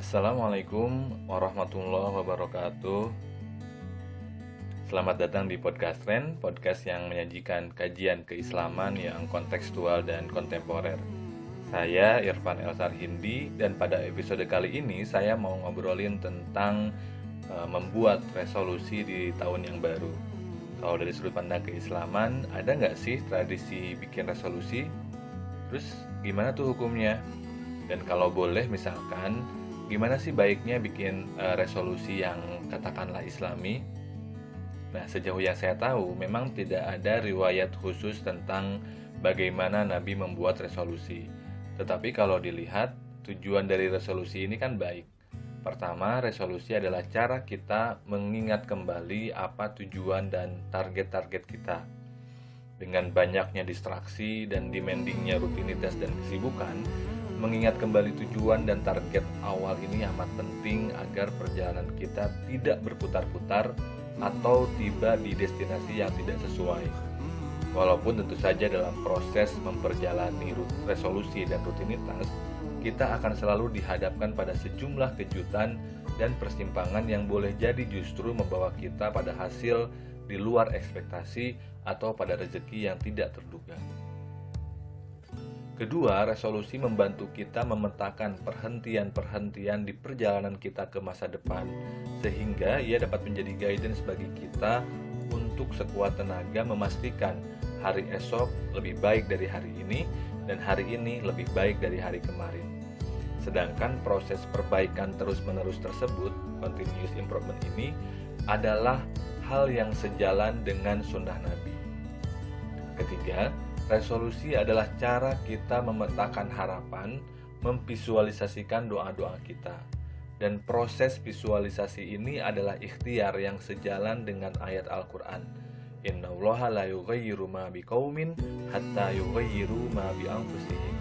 Assalamualaikum warahmatullahi wabarakatuh Selamat datang di Podcast Trend, podcast yang menyajikan kajian keislaman yang kontekstual dan kontemporer Saya Irfan Elsar Hindi dan pada episode kali ini saya mau ngobrolin tentang uh, membuat resolusi di tahun yang baru kalau dari sudut pandang keislaman, ada nggak sih tradisi bikin resolusi? Terus gimana tuh hukumnya? Dan kalau boleh misalkan, gimana sih baiknya bikin uh, resolusi yang katakanlah islami? Nah, sejauh yang saya tahu, memang tidak ada riwayat khusus tentang bagaimana Nabi membuat resolusi. Tetapi kalau dilihat, tujuan dari resolusi ini kan baik Pertama, resolusi adalah cara kita mengingat kembali apa tujuan dan target-target kita. Dengan banyaknya distraksi dan demandingnya rutinitas dan kesibukan, mengingat kembali tujuan dan target awal ini amat penting agar perjalanan kita tidak berputar-putar atau tiba di destinasi yang tidak sesuai. Walaupun tentu saja dalam proses memperjalani resolusi dan rutinitas, kita akan selalu dihadapkan pada sejumlah kejutan dan persimpangan yang boleh jadi justru membawa kita pada hasil di luar ekspektasi atau pada rezeki yang tidak terduga. Kedua, resolusi membantu kita memetakan perhentian-perhentian di perjalanan kita ke masa depan, sehingga ia dapat menjadi guidance bagi kita untuk sekuat tenaga memastikan hari esok lebih baik dari hari ini dan hari ini lebih baik dari hari kemarin. Sedangkan proses perbaikan terus-menerus tersebut, continuous improvement ini, adalah hal yang sejalan dengan sunnah Nabi. Ketiga, resolusi adalah cara kita memetakan harapan, memvisualisasikan doa-doa kita. Dan proses visualisasi ini adalah ikhtiar yang sejalan dengan ayat Al-Quran. La yughayyiru ma biqaumin hatta yughayyiru ma bi anfusihim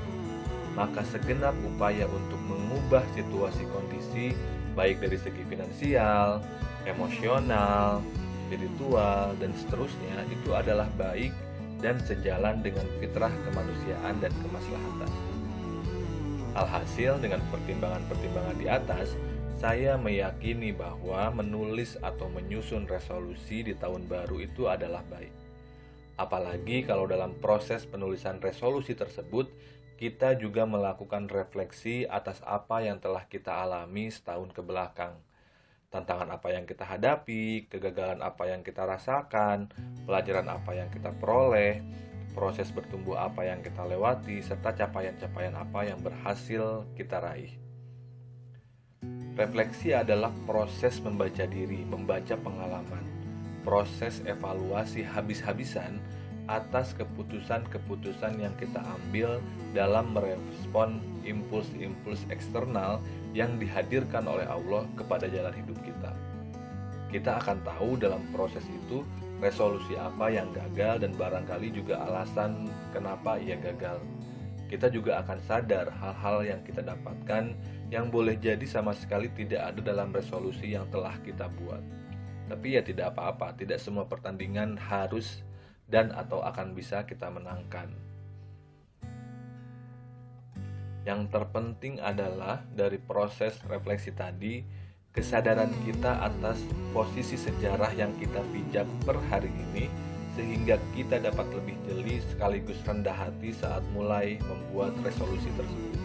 maka segenap upaya untuk mengubah situasi kondisi baik dari segi finansial, emosional, spiritual, dan seterusnya itu adalah baik dan sejalan dengan fitrah kemanusiaan dan kemaslahatan. Alhasil dengan pertimbangan-pertimbangan di atas, saya meyakini bahwa menulis atau menyusun resolusi di tahun baru itu adalah baik. Apalagi kalau dalam proses penulisan resolusi tersebut kita juga melakukan refleksi atas apa yang telah kita alami setahun ke belakang. Tantangan apa yang kita hadapi, kegagalan apa yang kita rasakan, pelajaran apa yang kita peroleh, proses bertumbuh apa yang kita lewati, serta capaian-capaian apa yang berhasil kita raih. Refleksi adalah proses membaca diri, membaca pengalaman, proses evaluasi habis-habisan atas keputusan-keputusan yang kita ambil dalam merespon impuls-impuls eksternal yang dihadirkan oleh Allah kepada jalan hidup kita. Kita akan tahu dalam proses itu resolusi apa yang gagal dan barangkali juga alasan kenapa ia gagal. Kita juga akan sadar hal-hal yang kita dapatkan yang boleh jadi sama sekali tidak ada dalam resolusi yang telah kita buat. Tapi ya tidak apa-apa, tidak semua pertandingan harus dan atau akan bisa kita menangkan. Yang terpenting adalah dari proses refleksi tadi, kesadaran kita atas posisi sejarah yang kita pijak per hari ini sehingga kita dapat lebih jeli sekaligus rendah hati saat mulai membuat resolusi tersebut.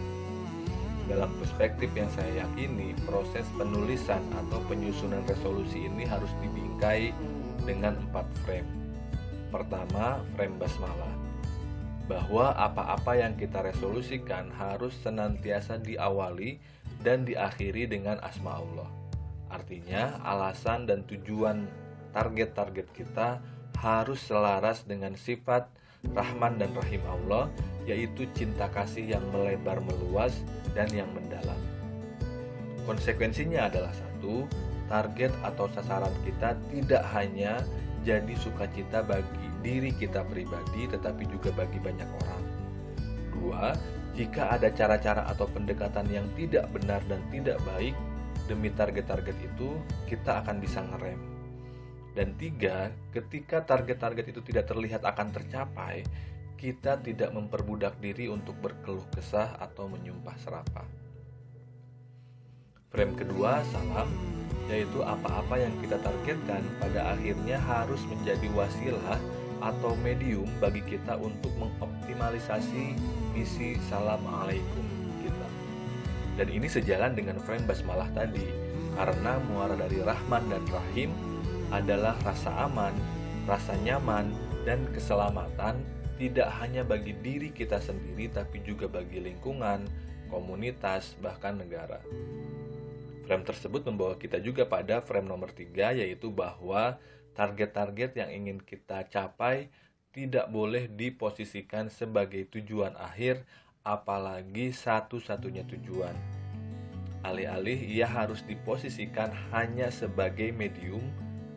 Dalam perspektif yang saya yakini, proses penulisan atau penyusunan resolusi ini harus dibingkai dengan empat frame Pertama, frame basmalah. Bahwa apa-apa yang kita resolusikan harus senantiasa diawali dan diakhiri dengan asma Allah. Artinya, alasan dan tujuan target-target kita harus selaras dengan sifat Rahman dan Rahim Allah, yaitu cinta kasih yang melebar meluas dan yang mendalam. Konsekuensinya adalah satu, target atau sasaran kita tidak hanya jadi sukacita bagi diri kita pribadi tetapi juga bagi banyak orang. Dua, jika ada cara-cara atau pendekatan yang tidak benar dan tidak baik demi target-target itu, kita akan bisa ngerem. Dan tiga, ketika target-target itu tidak terlihat akan tercapai, kita tidak memperbudak diri untuk berkeluh kesah atau menyumpah serapah. Frame kedua, salam, yaitu apa-apa yang kita targetkan pada akhirnya harus menjadi wasilah atau medium bagi kita untuk mengoptimalisasi misi salam alaikum kita. Dan ini sejalan dengan frame basmalah tadi, karena muara dari Rahman dan Rahim adalah rasa aman, rasa nyaman, dan keselamatan tidak hanya bagi diri kita sendiri tapi juga bagi lingkungan, komunitas, bahkan negara. Frame tersebut membawa kita juga pada frame nomor tiga yaitu bahwa target-target yang ingin kita capai tidak boleh diposisikan sebagai tujuan akhir apalagi satu-satunya tujuan. Alih-alih ia harus diposisikan hanya sebagai medium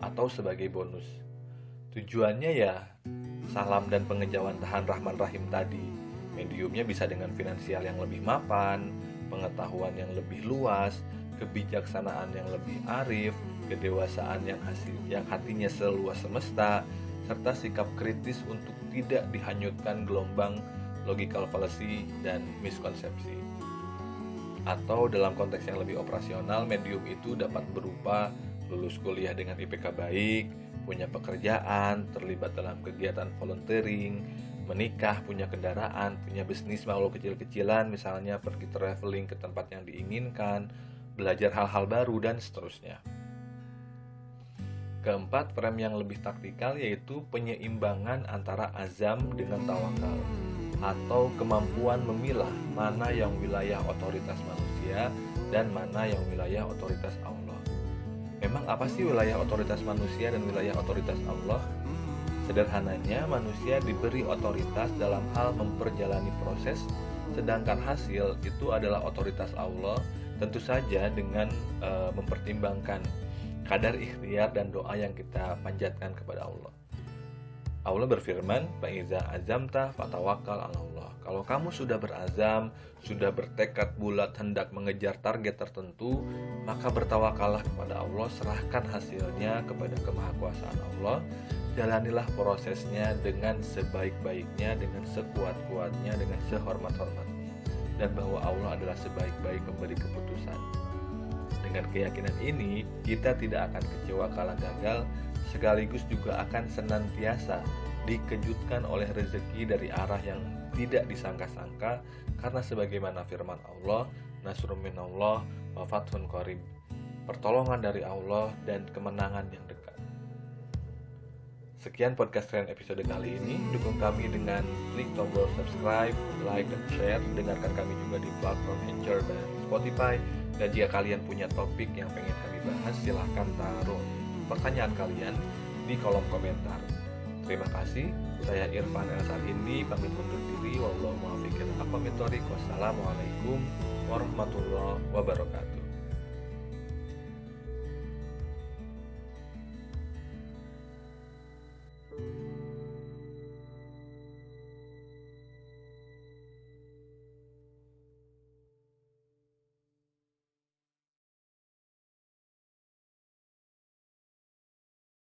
atau sebagai bonus. Tujuannya ya salam dan pengejauhan tahan Rahman Rahim tadi. Mediumnya bisa dengan finansial yang lebih mapan, pengetahuan yang lebih luas, kebijaksanaan yang lebih arif, kedewasaan yang hasil yang hatinya seluas semesta, serta sikap kritis untuk tidak dihanyutkan gelombang logical fallacy dan miskonsepsi. Atau dalam konteks yang lebih operasional, medium itu dapat berupa lulus kuliah dengan IPK baik, punya pekerjaan, terlibat dalam kegiatan volunteering, menikah, punya kendaraan, punya bisnis walau kecil-kecilan, misalnya pergi traveling ke tempat yang diinginkan, belajar hal-hal baru, dan seterusnya. Keempat, frame yang lebih taktikal yaitu penyeimbangan antara azam dengan tawakal atau kemampuan memilah mana yang wilayah otoritas manusia dan mana yang wilayah otoritas Allah. Memang apa sih wilayah otoritas manusia dan wilayah otoritas Allah? Sederhananya, manusia diberi otoritas dalam hal memperjalani proses, sedangkan hasil itu adalah otoritas Allah tentu saja dengan e, mempertimbangkan kadar ikhtiar dan doa yang kita panjatkan kepada Allah. Allah berfirman, "Faiza azamta fatawakal Allah." Kalau kamu sudah berazam, sudah bertekad bulat hendak mengejar target tertentu, maka bertawakallah kepada Allah, serahkan hasilnya kepada kemahakuasaan Allah. Jalanilah prosesnya dengan sebaik-baiknya, dengan sekuat-kuatnya, dengan sehormat-hormatnya dan bahwa Allah adalah sebaik-baik pemberi keputusan. Dengan keyakinan ini, kita tidak akan kecewa kala gagal, sekaligus juga akan senantiasa dikejutkan oleh rezeki dari arah yang tidak disangka-sangka karena sebagaimana firman Allah, Nasrul minallah wa fathun. Pertolongan dari Allah dan kemenangan yang dekat. Sekian podcast Trend episode kali ini. Dukung kami dengan klik tombol subscribe, like, dan share. Dengarkan kami juga di platform Anchor dan Spotify. Dan jika kalian punya topik yang pengen kami bahas, silahkan taruh pertanyaan kalian di kolom komentar. Terima kasih. Saya Irfan Elsar Indi, pamit undur diri. Wassalamualaikum warahmatullahi wabarakatuh.